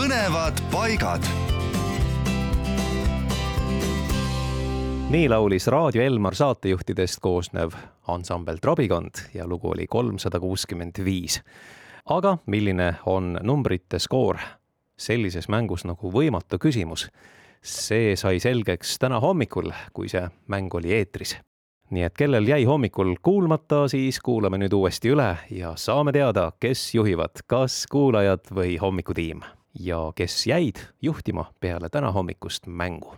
põnevad paigad. nii laulis Raadio Elmar saatejuhtidest koosnev ansambel Trabikond ja lugu oli kolmsada kuuskümmend viis. aga milline on numbrite skoor sellises mängus nagu Võimatu küsimus? see sai selgeks täna hommikul, kui see mäng oli eetris nii et kellel jäi hommikul kuulmata, siis kuulame nüüd uuesti üle ja saame teada, kes juhivad, kas kuulajad või hommikutiim ja kes jäid juhtima peale tänahommikust mängu.